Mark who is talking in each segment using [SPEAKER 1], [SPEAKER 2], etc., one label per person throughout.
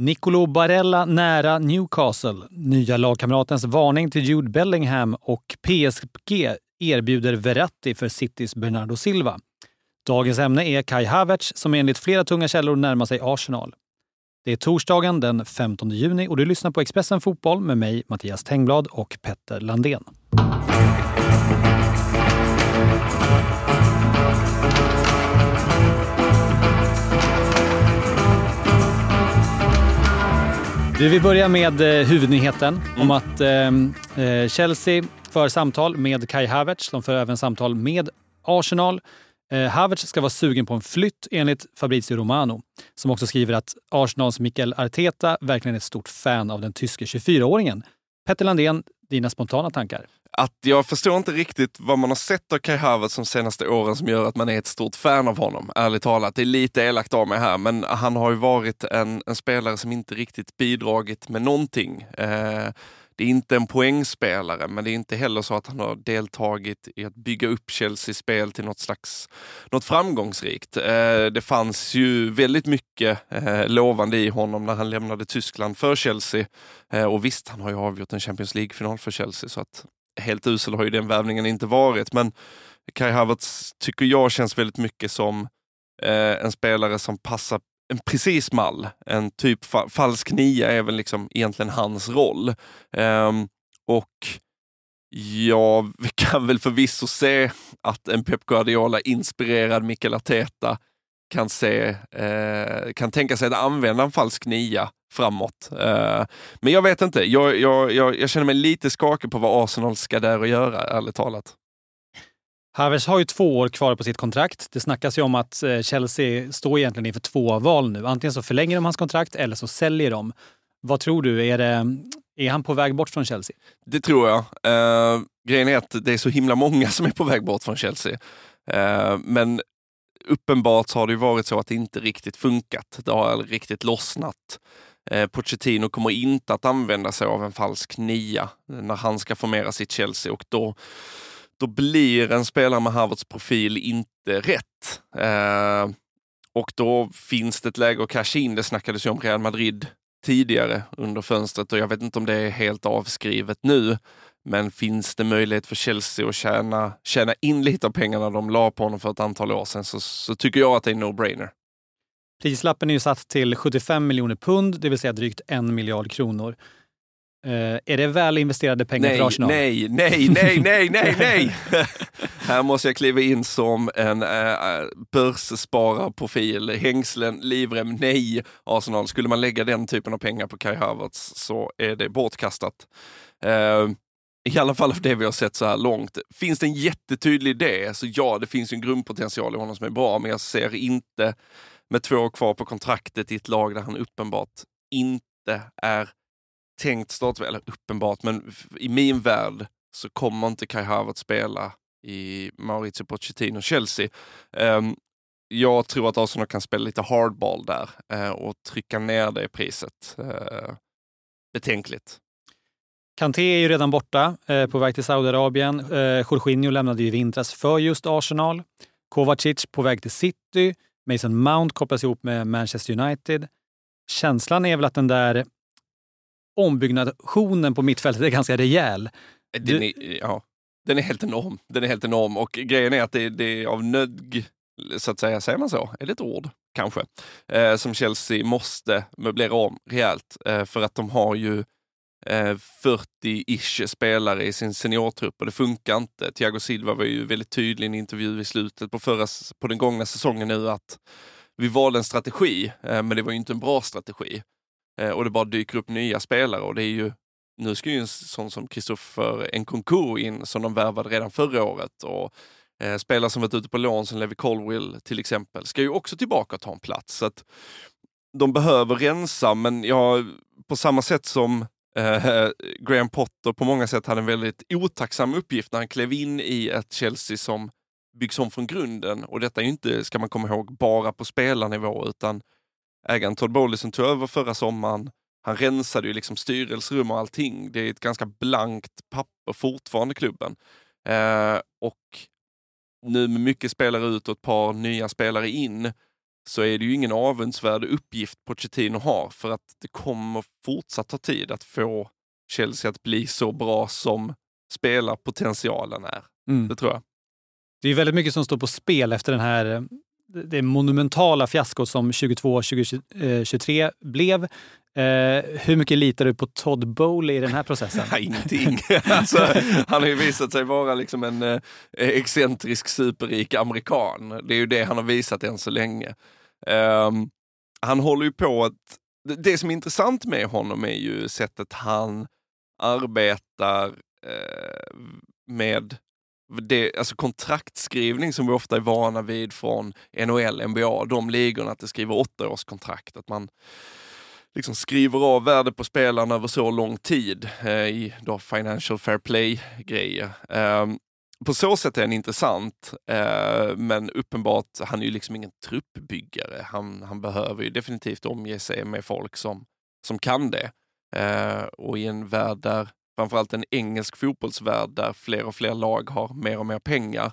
[SPEAKER 1] Nicolo Barella nära Newcastle. Nya lagkamratens varning till Jude Bellingham och PSG erbjuder Verratti för Citys Bernardo Silva. Dagens ämne är Kai Havertz som enligt flera tunga källor närmar sig Arsenal. Det är torsdagen den 15 juni och du lyssnar på Expressen Fotboll med mig, Mattias Tengblad och Petter Landén. Du, vi börjar med eh, huvudnyheten mm. om att eh, eh, Chelsea för samtal med Kai Havertz. De för även samtal med Arsenal. Eh, Havertz ska vara sugen på en flytt enligt Fabrizio Romano, som också skriver att Arsenals Mikel Arteta verkligen är ett stort fan av den tyske 24-åringen. Petter Landén, dina spontana tankar?
[SPEAKER 2] Att jag förstår inte riktigt vad man har sett av Kai Havertz de senaste åren som gör att man är ett stort fan av honom. Ärligt talat, det är lite elakt av mig här, men han har ju varit en, en spelare som inte riktigt bidragit med någonting. Eh, det är inte en poängspelare, men det är inte heller så att han har deltagit i att bygga upp Chelseas spel till något slags något framgångsrikt. Eh, det fanns ju väldigt mycket eh, lovande i honom när han lämnade Tyskland för Chelsea. Eh, och visst, han har ju avgjort en Champions League-final för Chelsea, så att helt usel har ju den värvningen inte varit. Men Kai Havertz tycker jag känns väldigt mycket som eh, en spelare som passar en precis mall. En typ fa falsk nia är väl liksom egentligen hans roll. Um, och jag kan väl förvisso se att en Pep Guardiola-inspirerad Mikael Arteta kan, se, eh, kan tänka sig att använda en falsk nia framåt. Eh, men jag vet inte, jag, jag, jag, jag, känner mig lite skakig på vad Arsenal ska där och göra, ärligt talat.
[SPEAKER 1] Havertz har ju två år kvar på sitt kontrakt. Det snackas ju om att eh, Chelsea står egentligen inför två val nu. Antingen så förlänger de hans kontrakt eller så säljer de. Vad tror du? Är, det, är han på väg bort från Chelsea?
[SPEAKER 2] Det tror jag. Eh, grejen är att det är så himla många som är på väg bort från Chelsea. Eh, men uppenbart så har det varit så att det inte riktigt funkat. Det har riktigt lossnat. Eh, Pochettino kommer inte att använda sig av en falsk nia när han ska formera sitt Chelsea och då då blir en spelare med Harvards profil inte rätt. Eh, och då finns det ett läge att casha in. Det snackades ju om Real Madrid tidigare under fönstret och jag vet inte om det är helt avskrivet nu. Men finns det möjlighet för Chelsea att tjäna, tjäna in lite av pengarna de la på honom för ett antal år sedan så, så tycker jag att det är no-brainer.
[SPEAKER 1] Prislappen är ju satt till 75 miljoner pund, det vill säga drygt en miljard kronor. Uh, är det väl investerade pengar
[SPEAKER 2] nej,
[SPEAKER 1] för Arsenal?
[SPEAKER 2] Nej, nej, nej, nej, nej, nej! Här måste jag kliva in som en uh, börsspararprofil. Hängslen, livrem, nej Arsenal. Skulle man lägga den typen av pengar på Kai Havertz så är det bortkastat. Uh, i alla fall för det vi har sett så här långt. Finns det en jättetydlig idé, så ja, det finns en grundpotential i honom som är bra, men jag ser inte med två år kvar på kontraktet i ett lag där han uppenbart inte är tänkt startspel, eller uppenbart, men i min värld så kommer inte Kai Havertz spela i Maurizio Pochettino Chelsea. Um, jag tror att Arsenal kan spela lite hardball där uh, och trycka ner det priset. Uh, betänkligt.
[SPEAKER 1] Kanté är ju redan borta, eh, på väg till Saudiarabien. Eh, Jorginho lämnade ju i vintras för just Arsenal. Kovacic på väg till City. Mason Mount kopplas ihop med Manchester United. Känslan är väl att den där ombyggnationen på mittfältet är ganska rejäl.
[SPEAKER 2] Den är, ja, den är helt enorm. Den är helt enorm och grejen är att det, det är av nödg, så att säga, säger man så? Är det ett ord? Kanske. Eh, som Chelsea måste möblera om rejält eh, för att de har ju eh, 40-ish spelare i sin seniortrupp och det funkar inte. Thiago Silva var ju väldigt tydlig i en intervju i slutet på, förra, på den gångna säsongen nu att vi valde en strategi, eh, men det var ju inte en bra strategi. Eh, och det bara dyker upp nya spelare. Och det är ju nu ska ju en sån som Kristoffer Nkunku in som de värvade redan förra året. Och eh, spelare som varit ute på lån som Levi Colwill till exempel ska ju också tillbaka och ta en plats. Så att de behöver rensa men jag, på samma sätt som eh, Graham Potter på många sätt hade en väldigt otacksam uppgift när han klev in i ett Chelsea som byggs om från grunden. Och detta är ju inte, ska man komma ihåg, bara på spelarnivå utan ägaren Todd Bowley tog över förra sommaren. Han rensade ju liksom styrelserum och allting. Det är ett ganska blankt papper fortfarande, klubben. Eh, och nu med mycket spelare ut och ett par nya spelare in så är det ju ingen avundsvärd uppgift Pochettino har för att det kommer fortsatt ta tid att få Chelsea att bli så bra som spelarpotentialen är. Mm. Det tror jag.
[SPEAKER 1] Det är väldigt mycket som står på spel efter den här det monumentala fiaskot som 22-2023 eh, blev. Eh, hur mycket litar du på Todd Bowley i den här processen?
[SPEAKER 2] Nej, ingenting. alltså, han har ju visat sig vara liksom en eh, excentrisk superrik amerikan. Det är ju det han har visat än så länge. Eh, han håller ju på att... Det som är intressant med honom är ju sättet han arbetar eh, med det, alltså kontraktskrivning som vi ofta är vana vid från NHL, NBA, de ligorna, att det skriver åttaårskontrakt. Att man liksom skriver av värde på spelarna över så lång tid eh, i då financial fair play-grejer. Eh, på så sätt är han intressant, eh, men uppenbart, han är ju liksom ingen truppbyggare. Han, han behöver ju definitivt omge sig med folk som, som kan det. Eh, och i en värld där framförallt en engelsk fotbollsvärld där fler och fler lag har mer och mer pengar,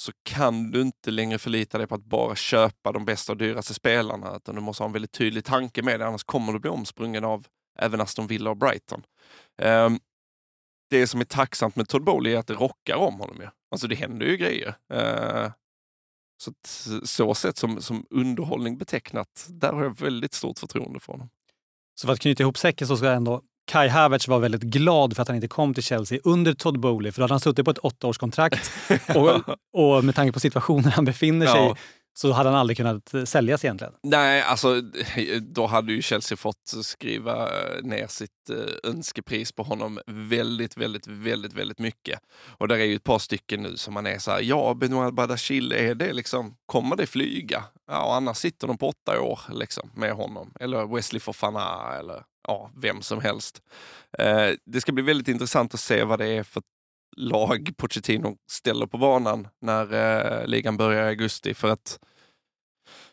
[SPEAKER 2] så kan du inte längre förlita dig på att bara köpa de bästa och dyraste spelarna, utan du måste ha en väldigt tydlig tanke med det, annars kommer du bli omsprungen av även Aston Villa och Brighton. Um, det som är tacksamt med Todd Bowley är att det rockar om honom. Ju. Alltså det händer ju grejer. Uh, så så sett som, som underhållning betecknat, där har jag väldigt stort förtroende för honom.
[SPEAKER 1] Så för att knyta ihop säcken så ska jag ändå Kai Havertz var väldigt glad för att han inte kom till Chelsea under Todd Bowley, för då hade han suttit på ett åttaårskontrakt. och, och med tanke på situationen han befinner sig ja så hade han aldrig kunnat eh, säljas egentligen.
[SPEAKER 2] Nej, alltså då hade ju Chelsea fått skriva eh, ner sitt eh, önskepris på honom väldigt, väldigt, väldigt, väldigt mycket. Och där är ju ett par stycken nu som man är så här, ja, Benoit Badachil, är det liksom, kommer det flyga? Ja, och annars sitter de på åtta år liksom med honom. Eller Wesley Fofana eller ja, vem som helst. Eh, det ska bli väldigt intressant att se vad det är för lag Pochettino ställer på banan när eh, ligan börjar i augusti. För att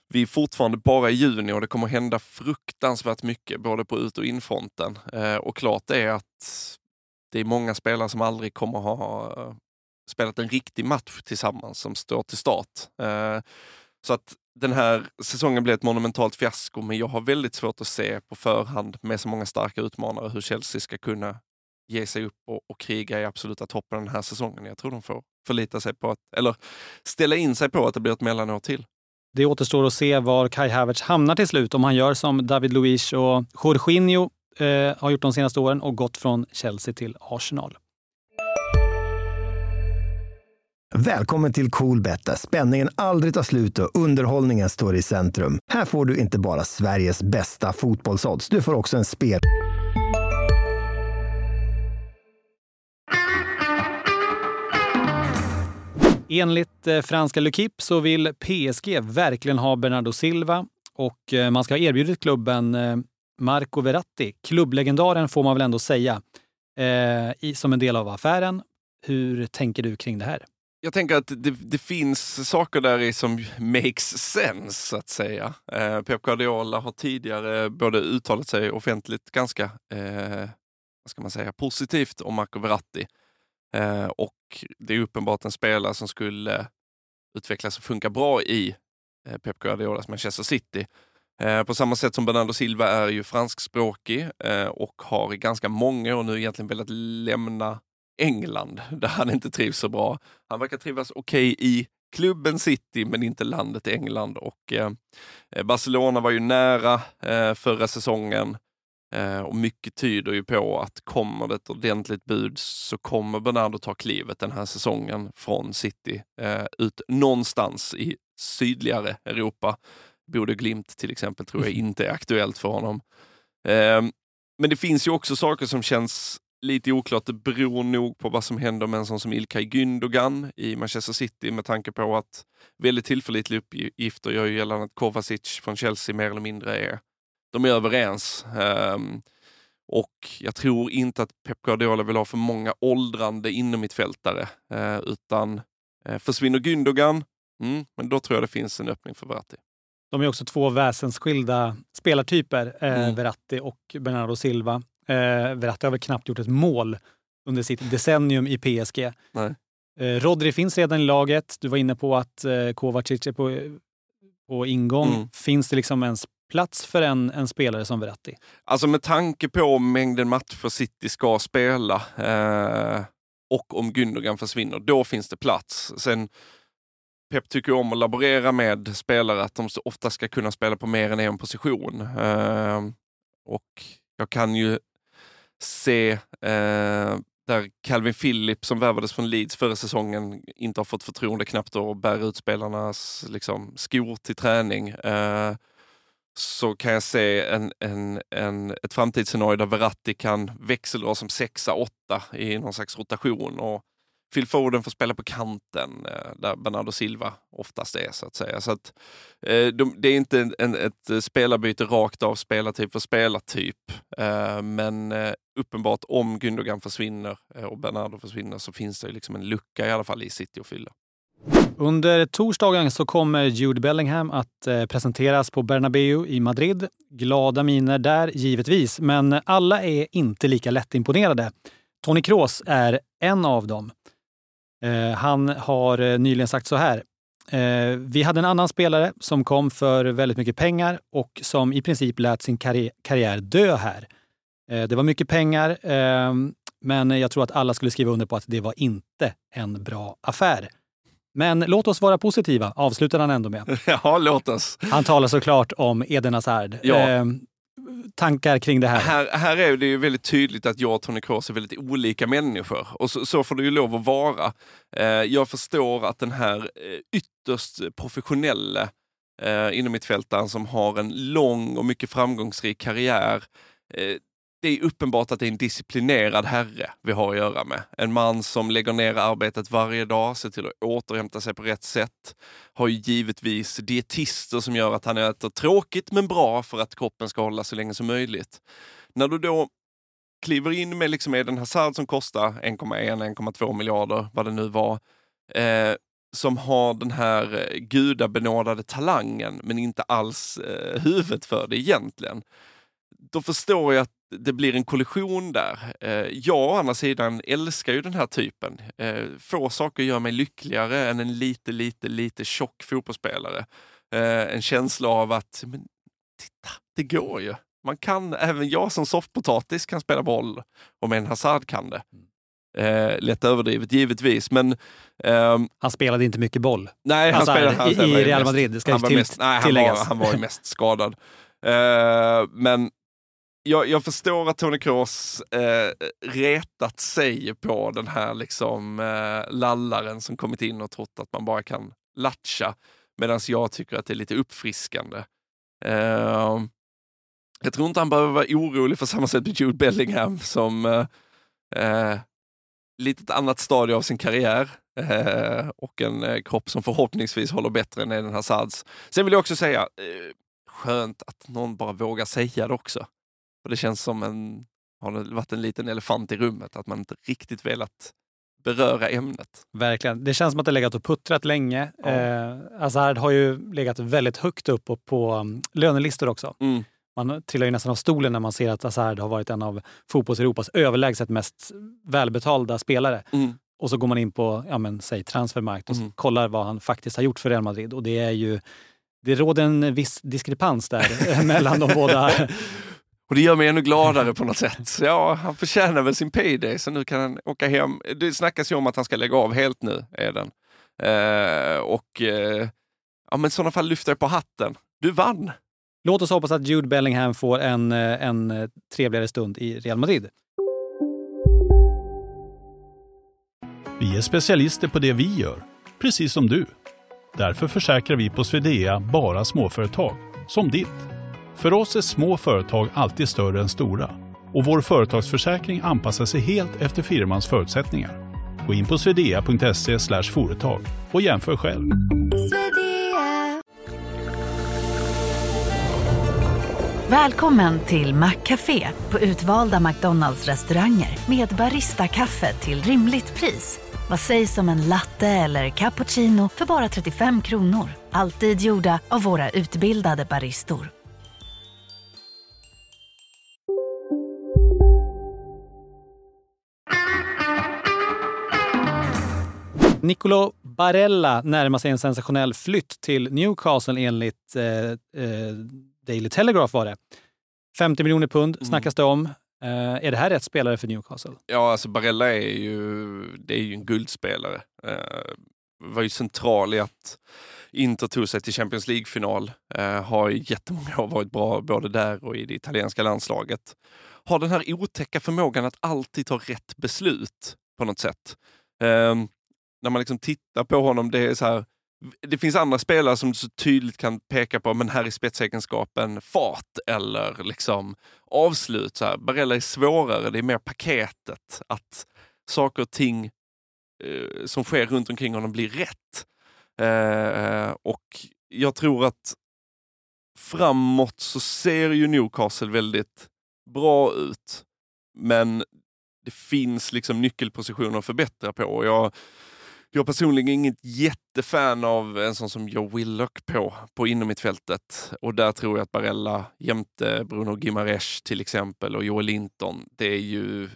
[SPEAKER 2] vi är fortfarande bara i juni och det kommer hända fruktansvärt mycket både på ut och infronten. Eh, och klart är att det är många spelare som aldrig kommer ha eh, spelat en riktig match tillsammans som står till start. Eh, så att den här säsongen blev ett monumentalt fiasko, men jag har väldigt svårt att se på förhand med så många starka utmanare hur Chelsea ska kunna ge sig upp och, och kriga i absoluta toppen den här säsongen. Jag tror de får förlita sig på att, eller ställa in sig på att det blir ett mellanår till.
[SPEAKER 1] Det återstår att se var Kai Havertz hamnar till slut, om han gör som David Luiz och Jorginho eh, har gjort de senaste åren och gått från Chelsea till Arsenal.
[SPEAKER 3] Välkommen till Coolbet där spänningen aldrig tar slut och underhållningen står i centrum. Här får du inte bara Sveriges bästa fotbollsodds, du får också en spel...
[SPEAKER 1] Enligt eh, franska L'Equipe så vill PSG verkligen ha Bernardo Silva och eh, man ska ha erbjudit klubben eh, Marco Verratti, klubblegendaren får man väl ändå säga, eh, som en del av affären. Hur tänker du kring det här?
[SPEAKER 2] jag tänker att det, det, finns saker där i som makes sense, så att säga. Eh, Pep Guardiola har tidigare både uttalat sig offentligt ganska eh, vad ska man säga, positivt om Marco Verratti. Eh, och det är uppenbart en spelare som skulle utvecklas och funka bra i eh, Pep Guardiolas Manchester City. Eh, på samma sätt som Bernardo Silva är ju franskspråkig eh, och har i ganska många år nu egentligen velat lämna England där han inte trivs så bra. Han verkar trivas okej okay i klubben City men inte landet England. Och, eh, eh Barcelona var ju nära eh, förra säsongen eh, och mycket tyder ju på att kommer det ett ordentligt bud så kommer Bernardo ta klivet den här säsongen från City eh, ut någonstans i sydligare Europa. Bode Glimt till exempel tror jag inte är aktuellt för honom. Eh, men det finns ju också saker som känns lite oklart. Det beror nog på vad som händer med en sån som Ilkay Gündogan i Manchester City med tanke på att väldigt tillförlitliga uppgifter gör ju gällande att Kovacic från Chelsea mer eller mindre är, de är överens. Um, och jag tror inte att Pep Guardiola vill ha för många åldrande innermittfältare, uh, utan uh, försvinner Gündogan, mm, men då tror jag det finns en öppning för Verratti.
[SPEAKER 1] De är också två väsensskilda spelartyper, eh, mm. Verratti och Bernardo Silva. Eh, Verratti har väl knappt gjort ett mål under sitt decennium i PSG. Nej. Eh, Rodri finns redan i laget. Du var inne på att eh, Kovacic är på, på ingång.
[SPEAKER 2] Mm.
[SPEAKER 1] Finns det liksom ens plats för en, en spelare som Verratti?
[SPEAKER 2] Alltså med tanke på mängden matcher City ska spela eh, och om Gündogan försvinner, då finns det plats. Sen Pep tycker om att laborera med spelare, att de så ofta ska kunna spela på mer än en position. Eh, och jag kan ju se eh, där Calvin Phillips som värvades från Leeds förra säsongen inte har fått förtroende knappt att bära ut spelarnas liksom, skor till träning. Eh, så kan jag se en, en, en, ett framtidsscenario där Verratti kan växeldra som sexa, åtta i någon slags rotation. Och Phil Foden får spela på kanten eh, där Bernardo Silva oftast är så att säga. Så att, eh, de, det är inte en, en, ett spelarbyte rakt av spelartyp för spelartyp. Eh, men uppenbart om Gündogan försvinner och Bernardo försvinner så finns det liksom en lucka i alla fall i City att fylla.
[SPEAKER 1] Under torsdagen så kommer Jude Bellingham att eh, presenteras på Bernabéu i Madrid. Glada miner där, givetvis, men alla är inte lika lättimponerade. Toni Kroos är en av dem. Eh, han har eh, nyligen sagt så här. Vi hade en annan spelare som kom för väldigt mycket pengar och som i princip lät sin karri karriär dö här. Det var mycket pengar, men jag tror att alla skulle skriva under på att det var inte en bra affär. Men låt oss vara positiva, avslutar han ändå med.
[SPEAKER 2] ja, låt oss.
[SPEAKER 1] Han talar såklart om Eden Hazard.
[SPEAKER 2] Ja.
[SPEAKER 1] Eh, tankar kring det här?
[SPEAKER 2] Här, här är det ju väldigt tydligt att jag och Tony Kroos är väldigt olika människor. Och så, så får det ju lov att vara. Eh, jag förstår att den här eh, ytterst professionella eh, innermittfältaren som har en lång och mycket framgångsrik karriär eh, det är uppenbart att det är en disciplinerad herre vi har att göra med. En man som lägger ner arbetet varje dag, ser till att återhämta sig på rätt sätt. Har ju givetvis dietister som gör att han äter tråkigt men bra för att kroppen ska hålla så länge som möjligt. När du då kliver in med liksom Eden Hazard som kostar 1,1-1,2 miljarder, vad det nu var, eh, som har den här gudabenådade talangen men inte alls eh, huvudet för det egentligen. Då förstår jag att det blir en kollision där. Eh, jag å andra sidan älskar ju den här typen. Eh, få saker gör mig lyckligare än en lite, lite, lite tjock fotbollsspelare. Eh, en känsla av att, men titta, det går ju. Man kan, även jag som soffpotatis kan spela boll, om en Hazard kan det. Eh, lätt överdrivet givetvis, men... ehm,
[SPEAKER 1] Han spelade inte mycket boll.
[SPEAKER 2] nej, han spelade, han,
[SPEAKER 1] i- i Real
[SPEAKER 2] mest-
[SPEAKER 1] Madrid, ska
[SPEAKER 2] han var mest, nej, han, var, han var ju mest skadad. Eh, men jag, jag förstår att Tony Kroos eh, retat sig på den här liksom, eh, lallaren som kommit in och trott att man bara kan latcha. Medan jag tycker att det är lite uppfriskande. Eh, jag tror inte han behöver vara orolig för samma sätt med Jude Bellingham som eh, eh, litet annat stadie av sin karriär eh, och en eh, kropp som förhoppningsvis håller bättre än Eden Hazards. Sen vill jag också säga, eh, skönt att någon bara vågar säga det också. För det känns som en, har det varit en liten elefant i rummet, att man inte riktigt velat beröra ämnet.
[SPEAKER 1] Verkligen. Det känns som att det legat och puttrat länge.
[SPEAKER 2] Ja.
[SPEAKER 1] Eh, Hazard har ju legat väldigt högt upp och på um, lönelistor också.
[SPEAKER 2] Mm.
[SPEAKER 1] Man trillar ju nästan av stolen när man ser att Hazard har varit en av fotbolls-Europas överlägset mest välbetalda spelare.
[SPEAKER 2] Mm.
[SPEAKER 1] Och så går man in på, ja men säg Transfermarkt och
[SPEAKER 2] Mm.
[SPEAKER 1] kollar vad han faktiskt har gjort för Real Madrid. Och det är ju, det råder en viss diskrepans där mellan de båda.
[SPEAKER 2] Och det gör mig ännu gladare på något sätt. Ja, han förtjänar väl sin payday, så nu kan han åka hem. Det snackas ju om att han ska lägga av helt nu, är den. Eh, och eh, ja, men i sådana fall lyfter jag på hatten. Du vann!
[SPEAKER 1] Låt oss hoppas att Jude Bellingham får en, eh, en eh, trevligare stund i Real Madrid.
[SPEAKER 4] Vi är specialister på det vi gör, precis som du. Därför försäkrar vi på Swedea bara småföretag, som ditt. För oss är små företag alltid större än stora och vår företagsförsäkring anpassar sig helt efter firmans förutsättningar. Gå in på swedea.se företag och jämför själv.
[SPEAKER 5] Välkommen till Maccafé på utvalda McDonalds restauranger med Baristakaffe till rimligt pris. Vad sägs om en latte eller cappuccino för bara 35 kronor? Alltid gjorda av våra utbildade baristor.
[SPEAKER 1] Nicolo Barella närmar sig en sensationell flytt till Newcastle enligt eh, eh, Daily Telegraph var det. 50 miljoner pund
[SPEAKER 2] Mm.
[SPEAKER 1] snackas det om. Eh, är det här rätt spelare för Newcastle?
[SPEAKER 2] Ja, alltså Barella är ju, det är ju en guldspelare. Eh, var ju central i att Inter tog sig till Champions League-final. Eh, har i jättemånga år varit bra både där och i det italienska landslaget. Har den här otäcka förmågan att alltid ta rätt beslut på något sätt. Eh, när man liksom tittar på honom, det är så här, det finns andra spelare som du så tydligt kan peka på, men här är spetsegenskapen fart eller liksom avslut. Så här. Barella är svårare, det är mer paketet. Att saker och ting eh, som sker runt omkring honom blir rätt. Eh, eh och jag tror att framåt så ser ju Newcastle väldigt bra ut. Men det finns liksom nyckelpositioner att förbättra på. Jag, jag personligen är inget jättefan av en sån som Joe Willock på, på inomhittfältet. Och där tror jag att Barella jämte Bruno Gimares till exempel och Joel Linton, det är ju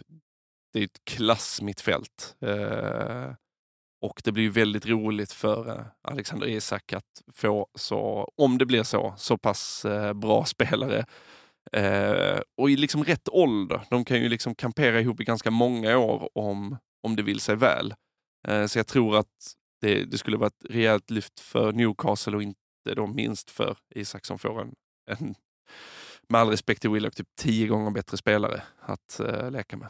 [SPEAKER 2] det är ett klassmittfält. Eh, och det blir ju väldigt roligt för eh, Alexander Isak att få, så, om det blir så, så pass eh, bra spelare. Eh, och i liksom rätt ålder. De kan ju liksom kampera ihop i ganska många år om, om det vill sig väl. Eh, så jag tror att det, det skulle vara ett rejält lyft för Newcastle och inte då minst för Isak som får en, en med all respekt till Willock, typ tio gånger bättre spelare att eh, leka med.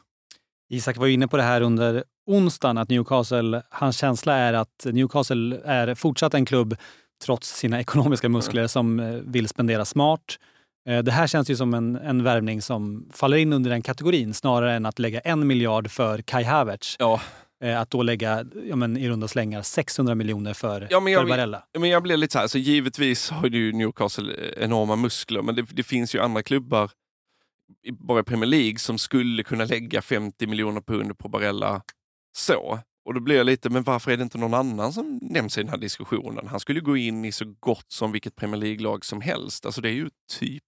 [SPEAKER 1] Isak var inne på det här under onsdagen, att Newcastle, hans känsla är att Newcastle är fortsatt en klubb, trots sina ekonomiska muskler, som eh, vill spendera smart. Det här känns ju som en, en värvning som faller in under den kategorin snarare än att lägga en miljard för Kai Havertz.
[SPEAKER 2] Ja,
[SPEAKER 1] Att då lägga ja, men, i runda slängar 600 miljoner för,
[SPEAKER 2] Ja, men jag-
[SPEAKER 1] för Barella.
[SPEAKER 2] men jag blir lite så här, så givetvis har ju Newcastle enorma muskler, men det, det finns ju andra klubbar bara i Premier League som skulle kunna lägga 50 miljoner pund på Barella så. Och då blir jag lite, men varför är det inte någon annan som nämns i den här diskussionen? Han skulle ju gå in i så gott som vilket Premier League-lag som helst. Alltså det är ju typ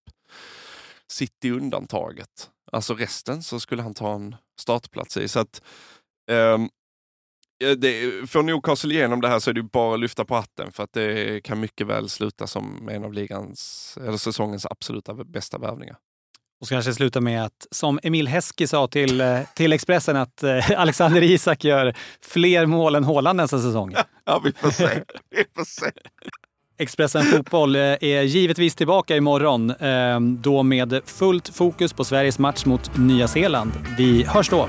[SPEAKER 2] City undantaget. Alltså resten så skulle han ta en startplats i. Så att Ja, det, får Newcastle igenom det här så är det bara att lyfta på hatten för att det kan mycket väl sluta som en av ligans, eller säsongens absoluta bästa värvningar.
[SPEAKER 1] Och så kanske sluta med att, som Emil Heski sa till, eh, till Expressen, att eh, Alexander Isak gör fler mål än Haaland nästa säsong.
[SPEAKER 2] Ja, vi får se. vi får se.
[SPEAKER 1] Expressen Fotboll eh, är givetvis tillbaka imorgon, då med fullt fokus på Sveriges match mot Nya Zeeland. Vi hörs då!